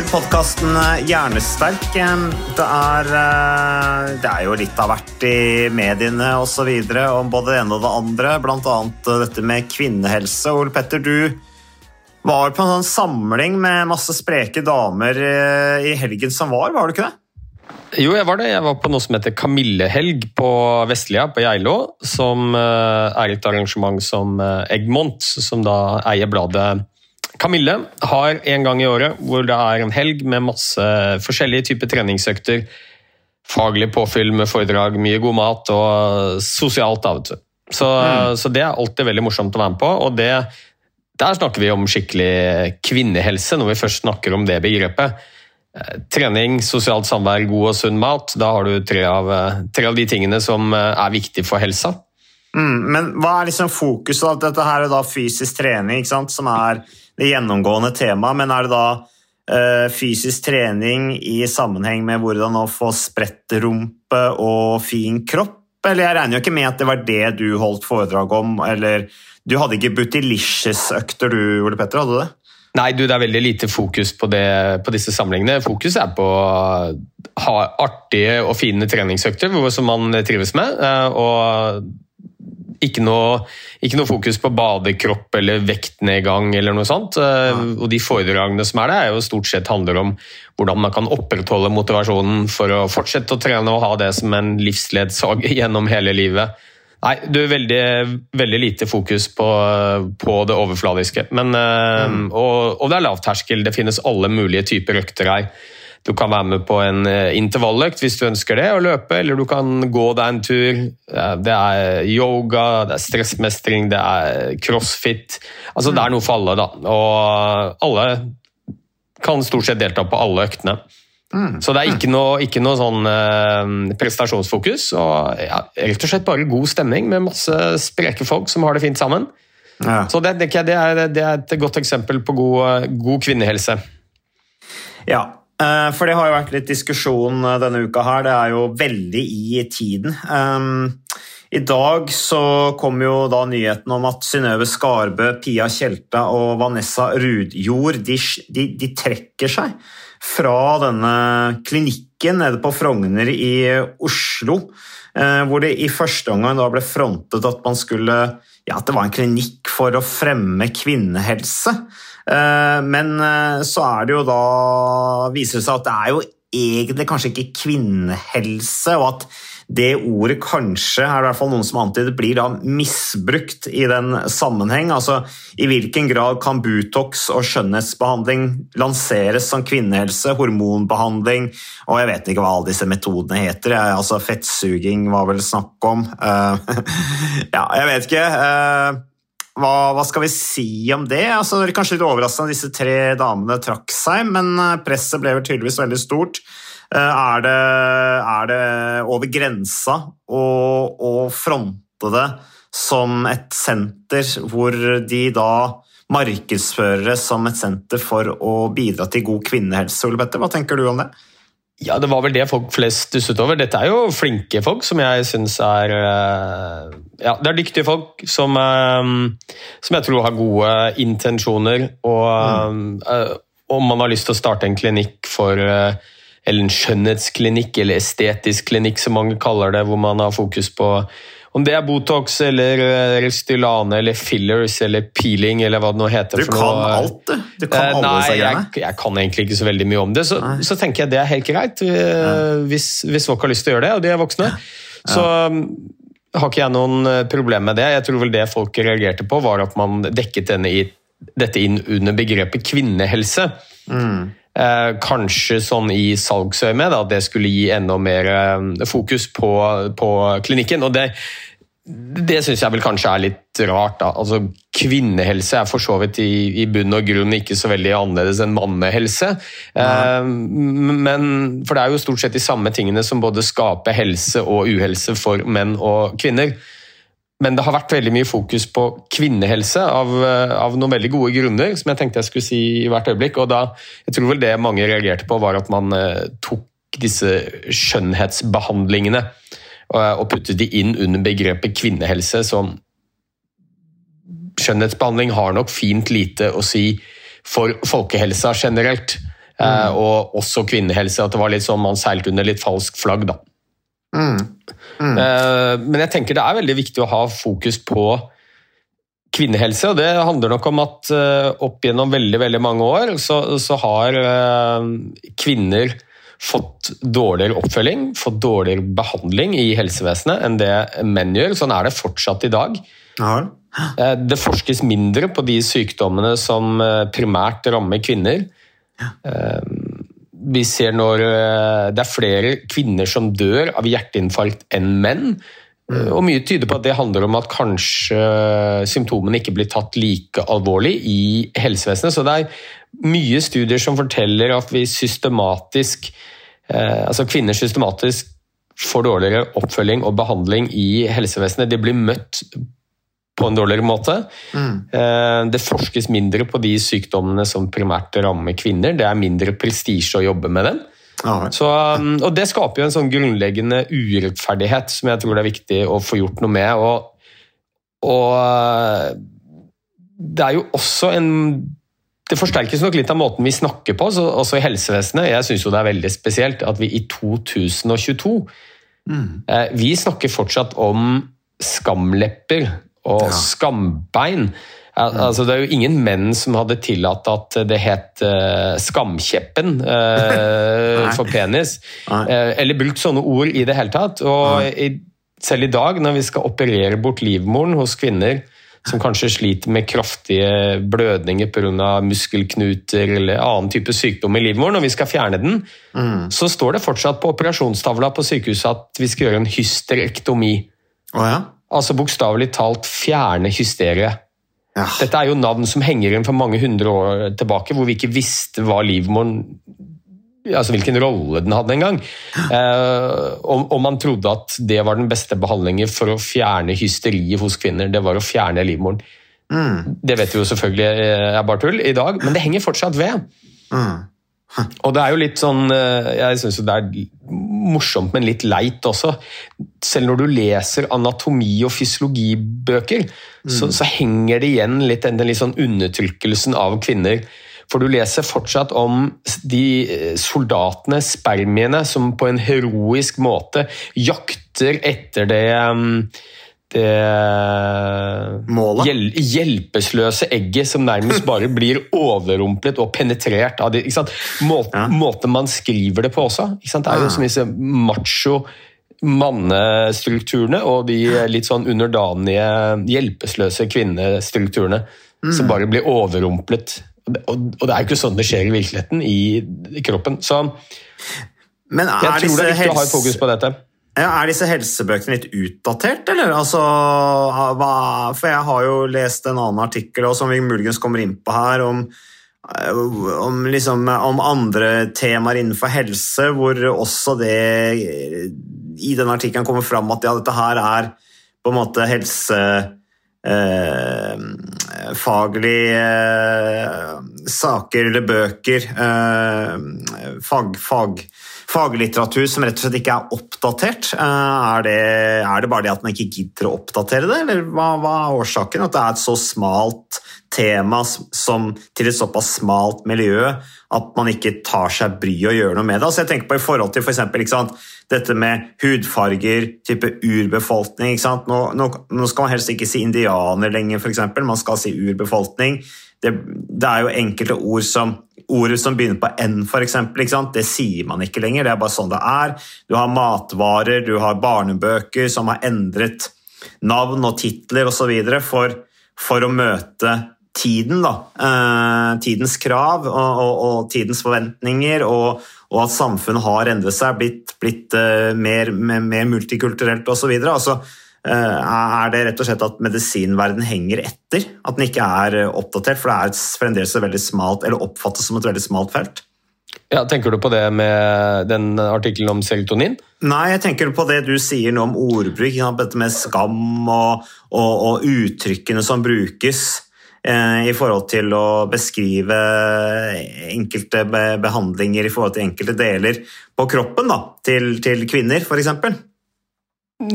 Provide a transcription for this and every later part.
Til podkasten Hjernesterk. Det er, eh, det er jo litt av hvert i mediene osv. om både det ene og det andre, bl.a. dette med kvinnehelse. Ole Petter, du var på en sånn samling med masse spreke damer eh, i helgen som var, var du ikke det? Jo, jeg var det. Jeg var på noe som heter Kamillehelg på Vestlia på Geilo. Som eh, er et arrangement som eh, Egmont, som da eier bladet Kamille, har en gang i året. Hvor det er en helg med masse forskjellige typer treningsøkter. Faglig påfyll med foredrag, mye god mat og sosialt. da, vet du. Så, så det er alltid veldig morsomt å være med på. og det der snakker vi om skikkelig kvinnehelse, når vi først snakker om det begrepet. Eh, Trening, sosialt samvær, god og sunn mat. Da har du tre av, eh, tre av de tingene som eh, er viktige for helsa. Mm, men hva er liksom fokuset? At Dette her er da fysisk trening, som er det gjennomgående temaet. Men er det da eh, fysisk trening i sammenheng med hvordan å få spredt rumpe og fin kropp? Eller jeg regner jo ikke med at det var det du holdt foredrag om. eller Du hadde ikke Butilicious-økter du, Ole Petter? hadde du det? Nei, du, det er veldig lite fokus på, det, på disse samlingene. Fokus er på å ha artige og fine treningsøkter som man trives med. eh, Og ikke noe, ikke noe fokus på badekropp eller vektnedgang eller noe sånt. Ja. Og de foredragene som er der, er jo stort sett handler om hvordan man kan opprettholde motivasjonen for å fortsette å trene og ha det som en livsledsag gjennom hele livet. Nei, du er veldig, veldig lite fokus på, på det overfladiske. Men, mm. og, og det er lavterskel. Det finnes alle mulige typer økter her. Du kan være med på en eh, intervalløkt hvis du ønsker det, og løpe, eller du kan gå deg en tur. Det er yoga, det er stressmestring, det er crossfit. Altså, Det er noe for alle, da. Og alle kan stort sett delta på alle øktene. Så det er ikke noe, ikke noe sånn eh, prestasjonsfokus. og ja, Rett og slett bare god stemning med masse spreke folk som har det fint sammen. Ja. Så det, det, det, er, det er et godt eksempel på god, god kvinnehelse. Ja, for det har jo vært litt diskusjon eh, denne uka her. Det er jo veldig i tiden. Um, I dag så kom jo da nyheten om at Synnøve Skarbø, Pia Tjelta og Vanessa Rudjord de, de, de trekker seg fra denne klinikken nede på Frogner i Oslo. eh, Hvor det i første omgang da ble frontet at man skulle ja, at det var en klinikk for å fremme kvinnehelse. Eh, Men eh, så er det jo da viser det seg at det er jo egentlig kanskje ikke kvinnehelse, og at det ordet kanskje er det i hvert fall noen som antyder blir da misbrukt i den sammenheng. Altså i hvilken grad kan Butox og skjønnhetsbehandling lanseres som kvinnehelse, hormonbehandling, og jeg vet ikke hva alle disse metodene heter. Jeg, altså Fettsuging var vel snakk om. Uh, ja, jeg vet ikke. Eh, hva, hva skal vi si om det? Altså, det er kanskje litt overraskende at disse tre damene trakk seg, men eh, presset ble vel tydeligvis veldig stort. Eh, Er det, er det over grensa å, å fronte det som et senter hvor de da markedsføres som et senter for å bidra til god kvinnehelse. Ole Petter, hva tenker du om det? Ja, det var vel det folk flest stusset over. Dette er jo flinke folk som jeg syns er eh, Ja, det er dyktige folk som, eh, som jeg tror har gode intensjoner. Og mm. om man har lyst til å starte en klinikk for Eller en skjønnhetsklinikk, eller estetisk klinikk, som mange kaller det, hvor man har fokus på om det er Botox eller eh, Restylane eller fillers eller peeling eller hva det nå heter. Du kan alt, du. du kan eh, alle nei, jeg, jeg, kan egentlig ikke så veldig mye om det. Så, så tenker jeg det er helt greit, eh, hvis, hvis, folk har lyst til å gjøre det, og de er voksne. Så um, har ikke jeg noen problem med det. Jeg tror vel det folk reagerte på, var at man dekket i, dette inn under begrepet kvinnehelse. Mm. Eh, kanskje sånn i salgsøyemed, at det skulle gi enda mer eh, fokus på, på klinikken. og det det syns jeg vel kanskje er litt rart. da. Altså, Kvinnehelse er for så vidt i, i bunn og grunn ikke så veldig annerledes enn mannehelse. Eh, men, for det er jo stort sett de samme tingene som både skaper helse og uhelse for menn og kvinner. Men det har vært veldig mye fokus på kvinnehelse av, eh, av, noen veldig gode grunner, som jeg tenkte jeg skulle si i hvert øyeblikk. Og da, jeg tror vel det mange reagerte på, var at man eh, tok disse skjønnhetsbehandlingene og, og puttet de inn under begrepet kvinnehelse. som skjønnhetsbehandling har nok fint lite å si for folkehelsa generelt. Eh, mm. og også kvinnehelse. At det var litt sånn man seilte under litt falsk flagg, da. Mm. Mm. Eh, men jeg tenker det er veldig viktig å ha fokus på kvinnehelse. og Det handler nok om at eh, opp gjennom veldig veldig mange år så, så har eh, kvinner fått dårligere oppfølging, fått dårligere behandling i helsevesenet enn det menn gjør. Sånn er det fortsatt i dag. Ja. Det forskes mindre på de sykdommene som primært rammer kvinner. Ja vi ser når eh, det er flere kvinner som dør av hjerteinfarkt enn menn. Mm. Og Mye tyder på at det handler om at kanskje symptomene ikke blir tatt like alvorlig i helsevesenet. Så det er mye studier som forteller at vi systematisk, eh, altså kvinner systematisk får dårligere oppfølging og behandling i helsevesenet. De blir møtt på en dårligere måte. Mm. Eh, det forskes mindre på de sykdommene som primært rammer kvinner. Det er mindre prestisje å jobbe med dem. Så, um, og Det skaper jo en sånn grunnleggende urettferdighet som jeg tror det er viktig å få gjort noe med. Og, og eh, det er jo også en det forsterkes nok litt av måten vi snakker på, også i helsevesenet. Jeg syns det er veldig spesielt at vi i 2022 mm. Eh, vi snakker fortsatt om skamlepper og ja. skambein. Altså, det er jo ingen menn som hadde tillatt at det het uh, skamkjeppen uh, for penis. Uh, eller brukt sånne ord i det hele tatt. Og i, selv i dag, når vi skal operere bort livmoren hos kvinner som kanskje sliter med kraftige blødninger pga. muskelknuter eller annen type sykdom i livmoren, og vi skal fjerne den, mm. så står det fortsatt på operasjonstavla på sykehuset at vi skal gjøre en hysterektomi. Oh, ja? Altså bokstavelig talt fjerne hysteriet. Ja. Dette er jo navn som henger igjen for mange hundre år tilbake, hvor vi ikke visste hva livmoren altså hvilken rolle den hadde engang. Eh, og, og man trodde at det var den beste behandlingen for å fjerne hysteriet hos kvinner. Det var å fjerne livmoren. Mm. Det vet vi jo selvfølgelig er bare tull i dag, men det henger fortsatt ved. Mm. Og det er jo litt sånn eh, Jeg syns det er morsomt, men litt leit også. Selv når du leser anatomi- og fysiologibøker, mm. så, så, henger det igjen litt den litt sånn undertrykkelsen av kvinner. For du leser fortsatt om de eh, soldatene, spermiene, som på en heroisk måte jakter etter det det hjel hjelpeløse egget som nærmest bare blir overrumplet og penetrert av det. Måten, ja. måten man skriver det på også. Det er jo som disse macho mannestrukturene og de litt sånn underdanige, hjelpeløse kvinnestrukturene mm. som bare blir overrumplet. Og, det er jo ikke sånn det skjer i virkeligheten, i kroppen. Så jeg tror det er viktig å ha fokus på dette. Er disse helsebøkene litt utdatert, eller? Altså, hva, for jeg har jo lest en annen artikkel som vi muligens kommer inn på her, om, om, liksom, om andre temaer innenfor helse, hvor også det i den artikkelen kommer fram at ja, dette her er på en måte helse... Eh, faglige eh, saker eller bøker, eh, fag, fag, faglitteratur som rett og slett ikke er oppdatert. Eh, er det, er det bare det at man ikke gidder å oppdatere det, eller hva, hva er årsaken? At det er et så smalt tema som, til et såpass smalt miljø at man ikke tar seg bry og gjør noe med det. Altså jeg tenker på i forhold til for eksempel, dette med hudfarger, type urbefolkning. Nå, nå, nå, skal man helst ikke si indianer lenger, f.eks. Man skal si urbefolkning. Det, det, er jo enkelte ord som Ordet som begynner på N, f.eks., det sier man ikke lenger. Det er bare sånn det er. Du har matvarer, du har barnebøker som har endret navn og titler osv. For, for å møte tiden, da. Eh, tidens krav og, og, og tidens forventninger, og, og, at samfunnet har endret seg, blitt, blitt eh, mer, mer, mer, multikulturelt osv. Altså, eh, er det rett og slett at medisinverden henger etter? At den ikke er oppdatert? For det er fremdeles et veldig smalt, eller oppfattes som et veldig smalt felt? Ja, Tenker du på det med den artikkelen om serotonin? Nei, jeg tenker på det du sier nå om ordbruk. Dette med skam og, og, og uttrykkene som brukes. Eh, i forhold til å beskrive enkelte behandlinger i forhold til enkelte deler på kroppen da, til, til kvinner, f.eks.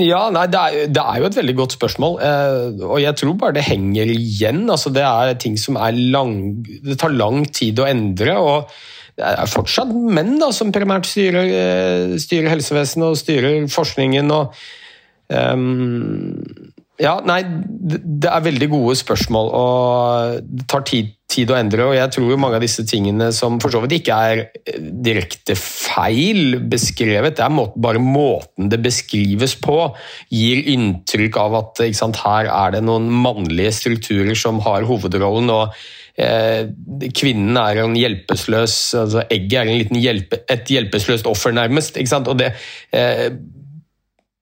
Ja, nei, det er, det er, jo et veldig godt spørsmål, eh, og jeg tror bare det henger igjen. Altså, det er ting som er lang Det tar lang tid å endre. og det er fortsatt menn da, som primært styrer, eh, styrer helsevesenet og styrer forskningen. og um, ja, nei, Det er veldig gode spørsmål, og det tar tid, tid, å endre. og Jeg tror jo mange av disse tingene som for så vidt ikke er eh, direkte feil beskrevet, det er må, bare måten det beskrives på, gir inntrykk av at sant, her er det noen mannlige strukturer som har hovedrollen. og eh, Kvinnen er en hjelpeløs altså Egget er en liten hjelpe, et hjelpeløst offer, nærmest. ikke sant, og det eh,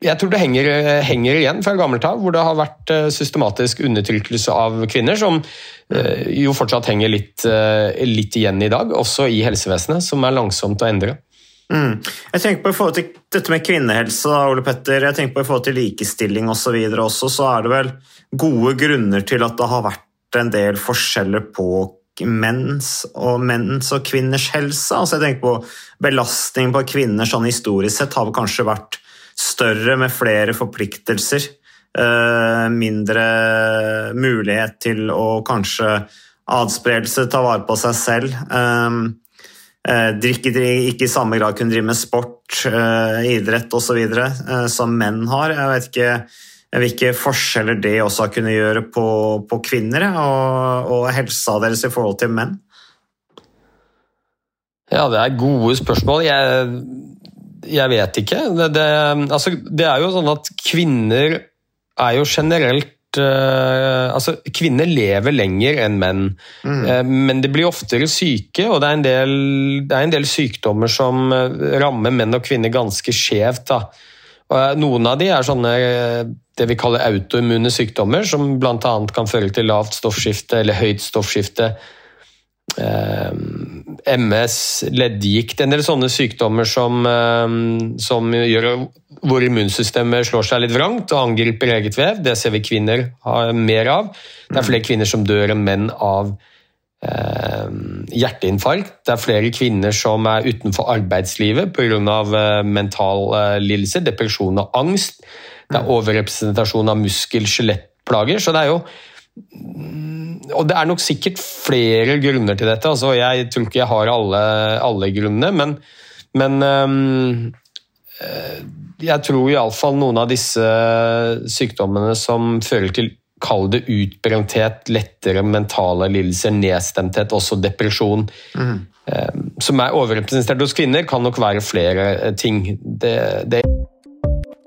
jeg tror det henger, henger igjen fra gammelt av, hvor det har vært eh, systematisk undertrykkelse av kvinner, som eh, jo fortsatt henger litt, eh, litt igjen i dag, også i helsevesenet, som er langsomt å endre. Mm. Jeg tenker på i forhold til dette med kvinnehelse, Ole Petter, jeg tenker på i forhold til likestilling osv. Så også, så er det vel gode grunner til at det har vært en del forskjeller på menns og menns og kvinners helse. Altså jeg tenker på Belastning på kvinner sånn historisk sett har kanskje vært større med flere forpliktelser. Eh, mindre mulighet til å kanskje adspredelse, ta vare på seg selv. Eh, eh, drikke, ikke i samme grad kunne drive med sport, idrett osv. som menn har. Jeg vet ikke hvilke forskjeller det også har kunnet gjøre på, på kvinner og, og helsa deres i forhold til menn. Ja, det er gode spørsmål. Jeg jeg vet ikke. Det, det, altså, det, er jo sånn at kvinner er jo generelt uh, altså, Kvinner lever lenger enn menn, mm. uh, men de blir oftere syke. Og det er, en del, det er en del sykdommer som uh, rammer menn og kvinner ganske skjevt. Noen av de er sånne det vi kaller autoimmune sykdommer, som bl.a. kan føre til lavt stoffskifte eller høyt stoffskifte Eh, MS, leddgikt, en del sånne sykdommer som, eh, som gjør hvor immunsystemet slår seg litt vrangt og angriper eget vev. Det ser vi kvinner har mer av. Det er flere kvinner som dør enn menn av eh, hjerteinfarkt. Det er flere kvinner som er utenfor arbeidslivet pga. Eh, mental eh, lidelse, depresjon og angst. Det er overrepresentasjon av muskel-skjelettplager. Så det er jo og det er nok sikkert flere grunner til dette. Altså, jeg tror ikke jeg har alle, alle grunnene, men, men um, jeg tror iallfall noen av disse sykdommene som fører til Kall det utbrenthet, lettere mentale lidelser, nedstemthet, også depresjon. Mm. Um, som er overrepresentert hos kvinner, kan nok være flere ting. Det, det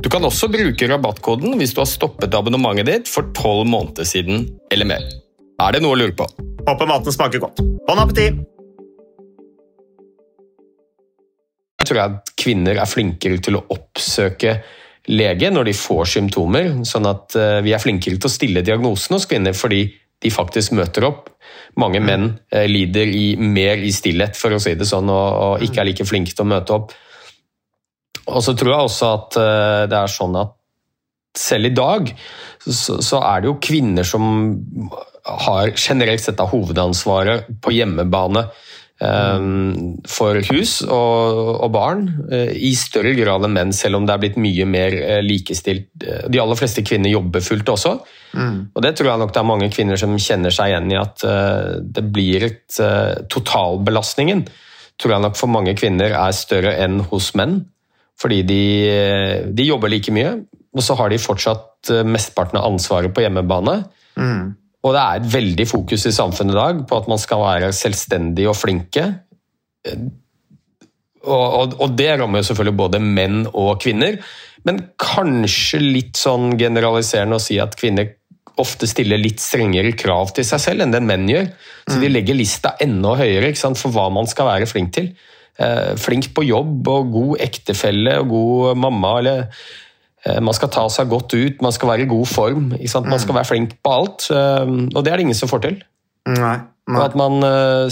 Du kan også bruke rabattkoden hvis du har stoppet abonnementet ditt for tolv måneder siden eller mer. Er det noe å lure på? Håper maten smaker godt. Bon appétit! Jeg tror at kvinner er flinkere til å oppsøke lege når de får symptomer, sånn at eh, vi er flinkere til å stille diagnosen hos kvinner fordi de faktisk møter opp. Mange menn eh, lider i, mer i stillhet, for å si det sånn, og, og ikke er like flinke til å møte opp. Og så tror jeg også at eh, det er sånn at selv i dag så, så er det jo kvinner som har generelt sett av hovedansvaret på hjemmebane um, for hus og, barn, uh, i større grad enn menn, selv om det er blitt mye mer likestilt. De aller fleste kvinner jobber fullt også, mm. og det tror jeg nok det er mange kvinner som kjenner seg igjen i at det blir et Totalbelastningen tror jeg nok for mange kvinner er større enn hos menn. Fordi de, de, jobber like mye, og så har de fortsatt eh, mesteparten av ansvaret på hjemmebane. Mm. Og det er et veldig fokus i samfunnet i dag på at man skal være selvstendig og flinke. Og, og, og det rammer selvfølgelig både menn og kvinner, men kanskje litt sånn generaliserende å si at kvinner ofte stiller litt strengere krav til seg selv enn det menn gjør. Så de mm. legger lista enda høyere for hva man skal være flink til. Eh, flink på jobb og god ektefelle og god mamma. eller eh, Man skal ta seg godt ut, man skal være i god form. Man skal mm. være flink på alt. Eh, og det er det ingen som får til. Nei, nei. Og at man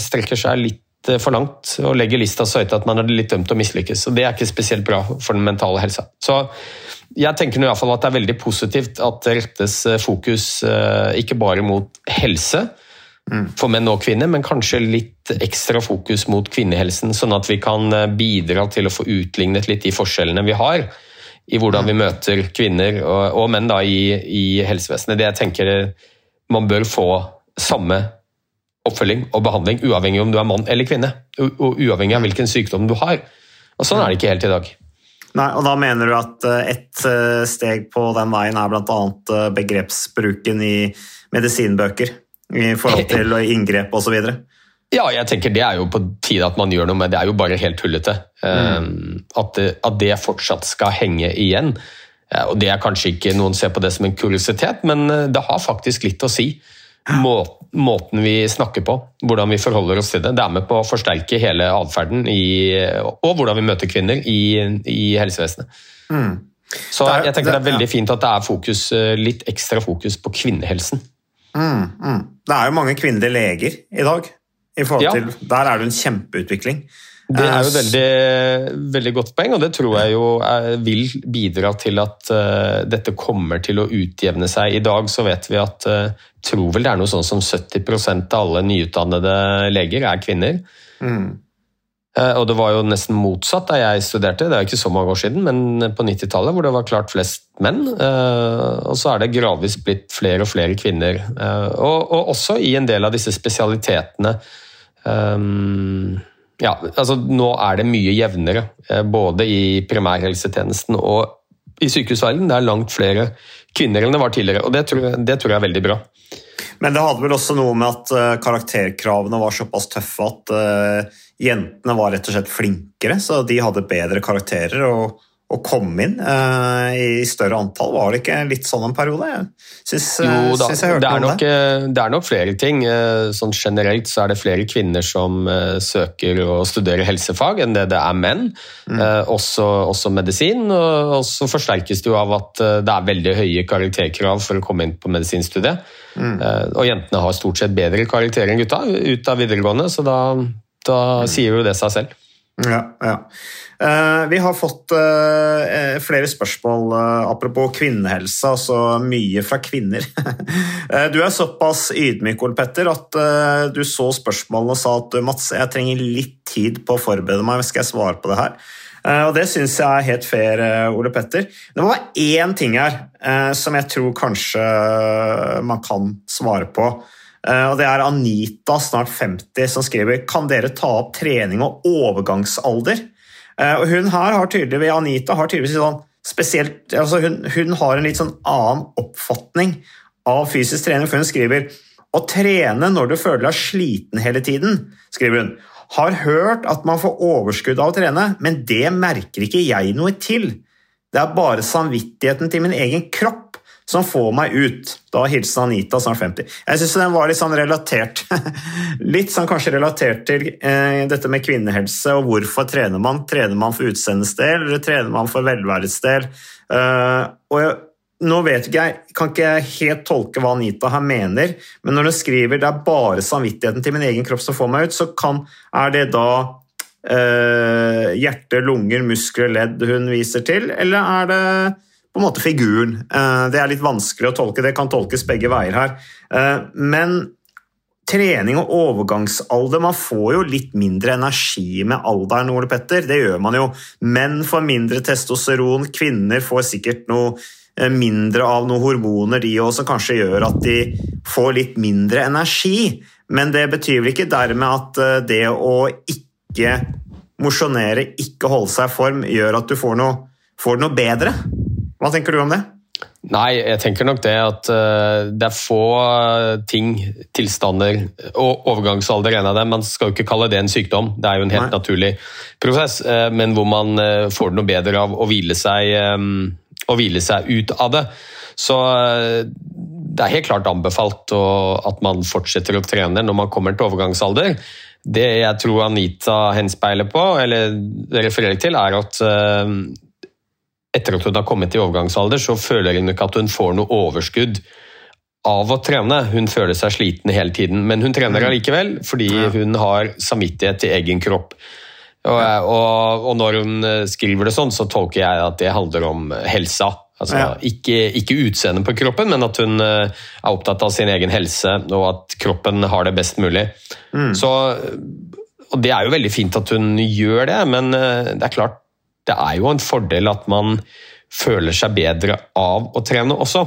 strekker seg litt for langt og legger lista så høyt at man er litt dømt til å mislykkes. Og det er ikke spesielt bra for den mentale helsa. Så jeg tenker i hvert fall at det er veldig positivt at det rettes fokus ikke bare mot helse, for menn og kvinner, men kanskje litt ekstra fokus mot kvinnehelsen, sånn at vi kan eh, bidra til å få utlignet litt de forskjellene vi har i hvordan vi møter kvinner og, og menn da, i, i, helsevesenet. Det jeg tenker man bør få samme oppfølging og behandling, uavhengig om du er mann eller kvinne. Og uavhengig av hvilken sykdom du har. Og Sånn er det ikke helt i dag. Nei, og da mener du at et ett eh, steg på den veien er bl.a. begrepsbruken i medisinbøker i forhold til inngrep osv.? Ja, jeg tenker det er jo på tide at man gjør noe med det. er jo bare helt tullete. Mm. At, det, at det fortsatt skal henge igjen. Eh, Og det er kanskje ikke noen ser på det som en kuriositet, men eh, det har faktisk litt å si. Må, måten vi snakker på, hvordan vi forholder oss til det. Det er med på å forsterke hele atferden og hvordan vi møter kvinner i, i helsevesenet. Så Det er- jeg tenker det er veldig veldig fint at det er fokus, eh, litt ekstra fokus på kvinnehelsen. Mm, mm. Det er jo mange kvinnelige leger i dag. I forhold Ja. til, der er det en kjempeutvikling. Det er jo Eh, veldig, veldig godt poeng, og det tror jeg jo er, vil bidra til at uh, dette kommer til å utjevne seg. I dag så vet vi at uh, tror vel det er noe sånn som 70% av alle nyutdannede leger er kvinner. Mm. Og det var jo nesten motsatt da jeg studerte, det er ikke så mange år siden, men på 90-tallet hvor det var klart flest menn. og så er det gradvis blitt flere og flere kvinner. og, og også i en del av disse spesialitetene. Um, ja, altså Nå er det mye jevnere, eh, både i primærhelsetjenesten og i sykehusverdenen. Det er langt flere kvinner enn det var tidligere, og det tror jeg, det tror jeg er veldig bra. Men det hadde vel også noe med at eh, karakterkravene var såpass tøffe at uh, jentene var rett og slett flinkere, så de hadde bedre karakterer og, og komme inn uh, i større antall. Var det ikke litt sånn en periode? Syns, eh, Jo da, det er, nok, eh, det er nok flere ting. Sånn generelt så er det flere kvinner som søker å studere helsefag enn det det er menn. Eh, Også, også medisin. Og så forsterkes det jo av at det er veldig høye karakterkrav for å komme inn på medisinstudiet. Eh, Og jentene har stort sett bedre karakterer enn gutta ut av videregående, så da, da sier jo det seg selv. Ja, ja. Eh, vi har fått eh, flere spørsmål eh, apropos kvinnehelse, altså mye fra kvinner. Eh, du er såpass ydmyk, Ole Petter, at eh, du så spørsmålene og sa at Mats, jeg trenger litt tid på å forberede meg, skal jeg svare på det her? Eh, og Det syns jeg er helt fair, eh, Ole Petter. Det må være én ting her eh, som jeg tror kanskje man kan svare på. Eh, Og Det er Anita, snart 50, som skriver Kan dere ta opp trening og overgangsalder? Eh, Og Hun her har tydeligvis, Anita har tydeligvis sånn spesielt altså hun, hun har en litt sånn annen oppfatning av fysisk trening, for hun skriver å trene når du føler deg sliten hele tiden, skriver hun. Har hørt at man får overskudd av å trene, men det merker ikke jeg noe til. Det er bare samvittigheten til min egen kropp som får meg ut. Da hilsen Anita, snart 50. Jeg syns den var litt sånn relatert Litt sånn kanskje relatert til eh, dette med kvinnehelse og hvorfor trener man. Trener man for utseendets del, eller trener man for velværets del? Eh, og jeg, nå vet ikke jeg, kan ikke jeg helt tolke hva Anita her mener, men når hun skriver det er bare samvittigheten til min egen kropp som får meg ut, så kan, er det da eh, hjerte, lunger, muskler, ledd hun viser til, eller er det på en måte figuren? Eh, det er litt vanskelig å tolke, det kan tolkes begge veier her. Eh, men trening og overgangsalder Man får jo litt mindre energi med alderen, Ole Petter. Det gjør man jo. Menn får mindre testosteron, kvinner får sikkert noe eh, mindre av noen hormoner de også, som kanskje gjør at de får litt mindre energi. Men det betyr vel ikke dermed at det å ikke mosjonere, ikke holde seg i form, gjør at du får noe, får noe bedre. Hva tenker du om det? Nei, jeg tenker nok det at eh, det er få eh, ting, tilstander og overgangsalder er en av dem. Man skal jo ikke kalle det en sykdom, det er jo en helt Nei. naturlig prosess. eh, Men hvor man får det noe bedre av å hvile seg, å hvile seg ut av det. Så det er helt klart anbefalt at man fortsetter å trene når man kommer til overgangsalder. Det jeg tror Anita henspeiler på, eller refererer til, er at etter at hun har kommet i overgangsalder, så føler hun ikke at hun får noe overskudd av å trene. Hun føler seg sliten hele tiden, men hun trener allikevel fordi hun har samvittighet til egen kropp. Og, og, og når hun eh, skriver det sånn, så tolker jeg at det handler om helsa. Altså, Ja. ikke, ikke utseendet på kroppen, men at hun eh, er opptatt av sin egen helse, og at kroppen har det best mulig. Så, og det er jo veldig fint at hun gjør det, men eh, det er klart, det er jo en fordel at man føler seg bedre av å trene også.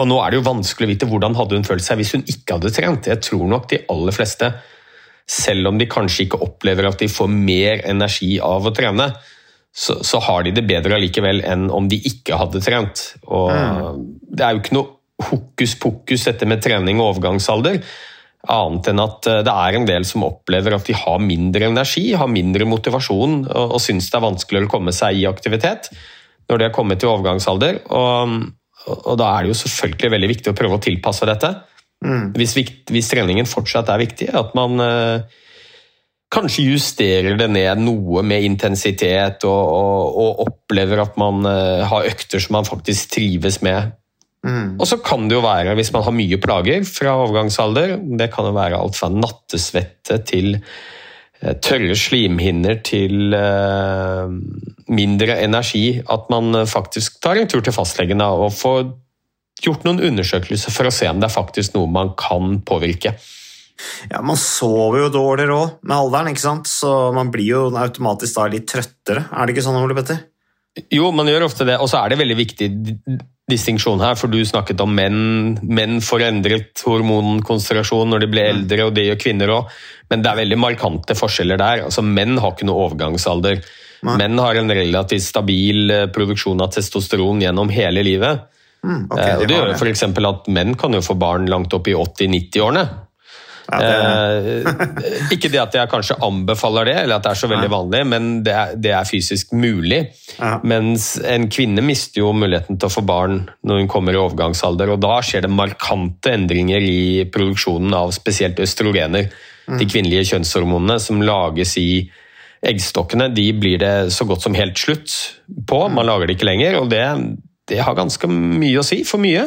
Og nå er det jo vanskelig å vite hvordan hadde hun følt seg hvis hun ikke hadde trent. Jeg tror nok de aller fleste, selv om de kanskje ikke opplever at de får mer energi av å trene, så, så har de det bedre allikevel enn om de ikke hadde trent. Og Det er jo ikke noe hokus pokus dette med trening og overgangsalder. Annet enn at eh, det er en del som opplever at de har mindre energi, har mindre motivasjon og, og syns det er vanskeligere å komme seg i aktivitet når de har kommet til overgangsalder. Og, og da er det jo selvfølgelig veldig viktig å prøve å tilpasse dette. Hvis, hvis treningen fortsatt er viktig, at man eh, kanskje justerer det ned noe med intensitet og, og, og opplever at man eh, har økter som man faktisk trives med. Og så kan det jo være, hvis man har mye plager fra overgangsalder, det kan jo være alt fra nattesvette til eh, tørre slimhinner til eh, mindre energi, at man eh, faktisk tar en tur til fastlegen og får gjort noen undersøkelser for å se om det er faktisk noe man kan påvirke. Ja, Man sover jo dårligere òg med alderen, ikke sant? så man blir jo automatisk da litt trøttere. Er det ikke sånn, Ole Petter? Jo, man gjør ofte det, og så er det veldig viktig distinksjon her, for du snakket om menn. Menn får endret hormonkonsentrasjon når de blir eldre, og det gjør kvinner òg. Men det er veldig markante forskjeller der. Altså, menn har ikke noe overgangsalder. Nei. Menn har en relativt stabil eh, produksjon av testosteron gjennom hele livet. Mm, okay, Eh, og det gjør f.eks. at menn kan jo få barn langt opp i 80-90-årene. Ja, det, Eh, ikke det at jeg kanskje anbefaler det, eller at det er så veldig vanlig, men det er, det er fysisk mulig. Ja. Mens en kvinne mister jo muligheten til å få barn når hun kommer i overgangsalder, og da skjer det markante endringer i produksjonen av spesielt østrogener. De kvinnelige kjønnshormonene som lages i eggstokkene, de blir det så godt som helt slutt på. Man lager det ikke lenger, og det, det har ganske mye å si for mye.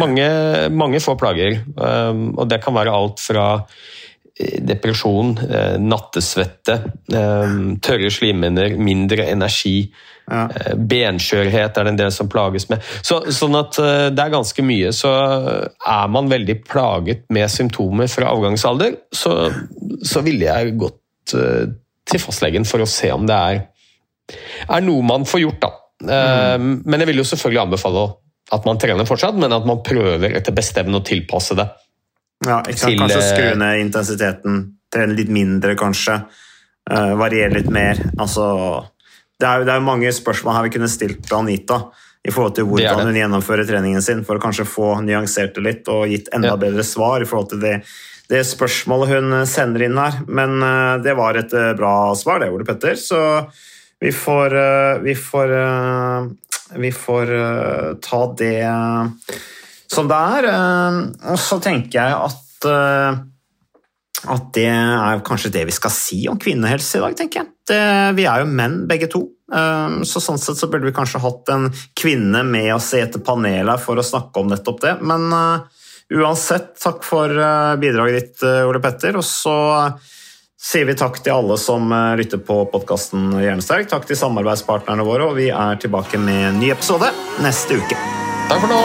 Mange, mange får plager, um, og det kan være alt fra eh, depresjon, eh, nattesvette, um, tørre slimhinner, mindre energi. Ja. eh, Benskjørhet er det en del som plages med. Så, sånn at det er ganske mye. Så er man veldig plaget med symptomer fra avgangsalder, så, så ville jeg gått til fastlegen for å se om det er, er noe man får gjort, da. Eh, Men jeg vil jo selvfølgelig anbefale at man trener fortsatt, men at man prøver etter beste evne å tilpasse det. ja, ikke sant? Kanskje eh, skru ned intensiteten, trene litt mindre kanskje, uh, variere litt mer. Altså, det er jo det er jo mange spørsmål her vi kunne stilt til Anita i forhold til hvordan det. hun gjennomfører treningen sin, for å kanskje få nyansert det litt og gitt enda Ja. bedre svar i forhold til det, det spørsmålet hun sender inn her. Men det var et bra svar, det, Ole Petter. Så vi får, eh, vi får, eh, vi får eh, ta det som det er. Og så tenker jeg at at det er kanskje det vi skal si om kvinnehelse i dag, tenker jeg. Det, vi er jo menn, begge to. Så sånn sett så burde vi kanskje hatt en kvinne med oss i et panel her for å snakke om nettopp det. Men uh, uansett, takk for bidraget ditt, Ole Petter. Og så sier vi takk til alle som uh, lytter på podkasten Hjernesterk. Takk til samarbeidspartnerne våre, og vi er tilbake med en ny episode neste uke. Takk for nå!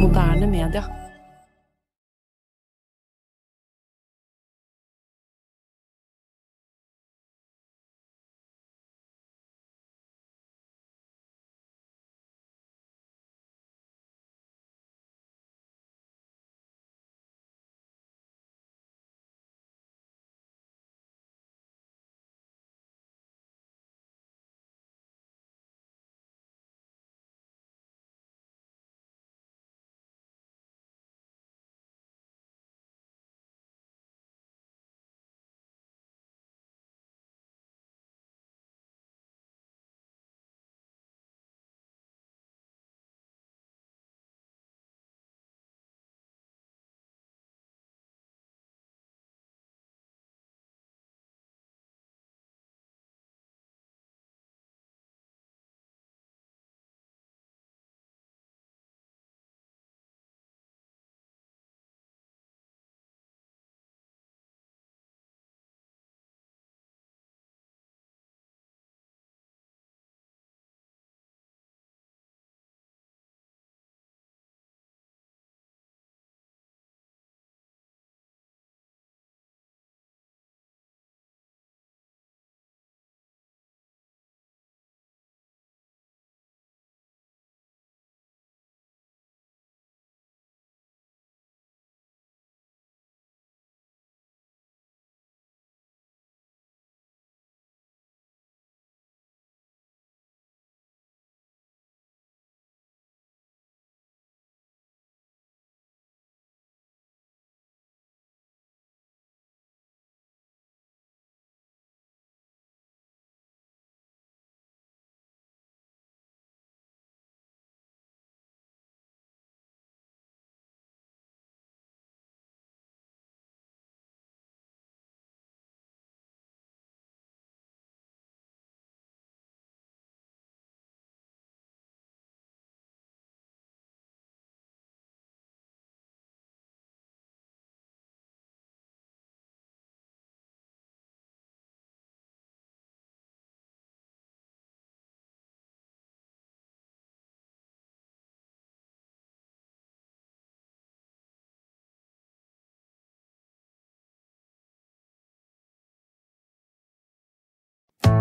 Moderne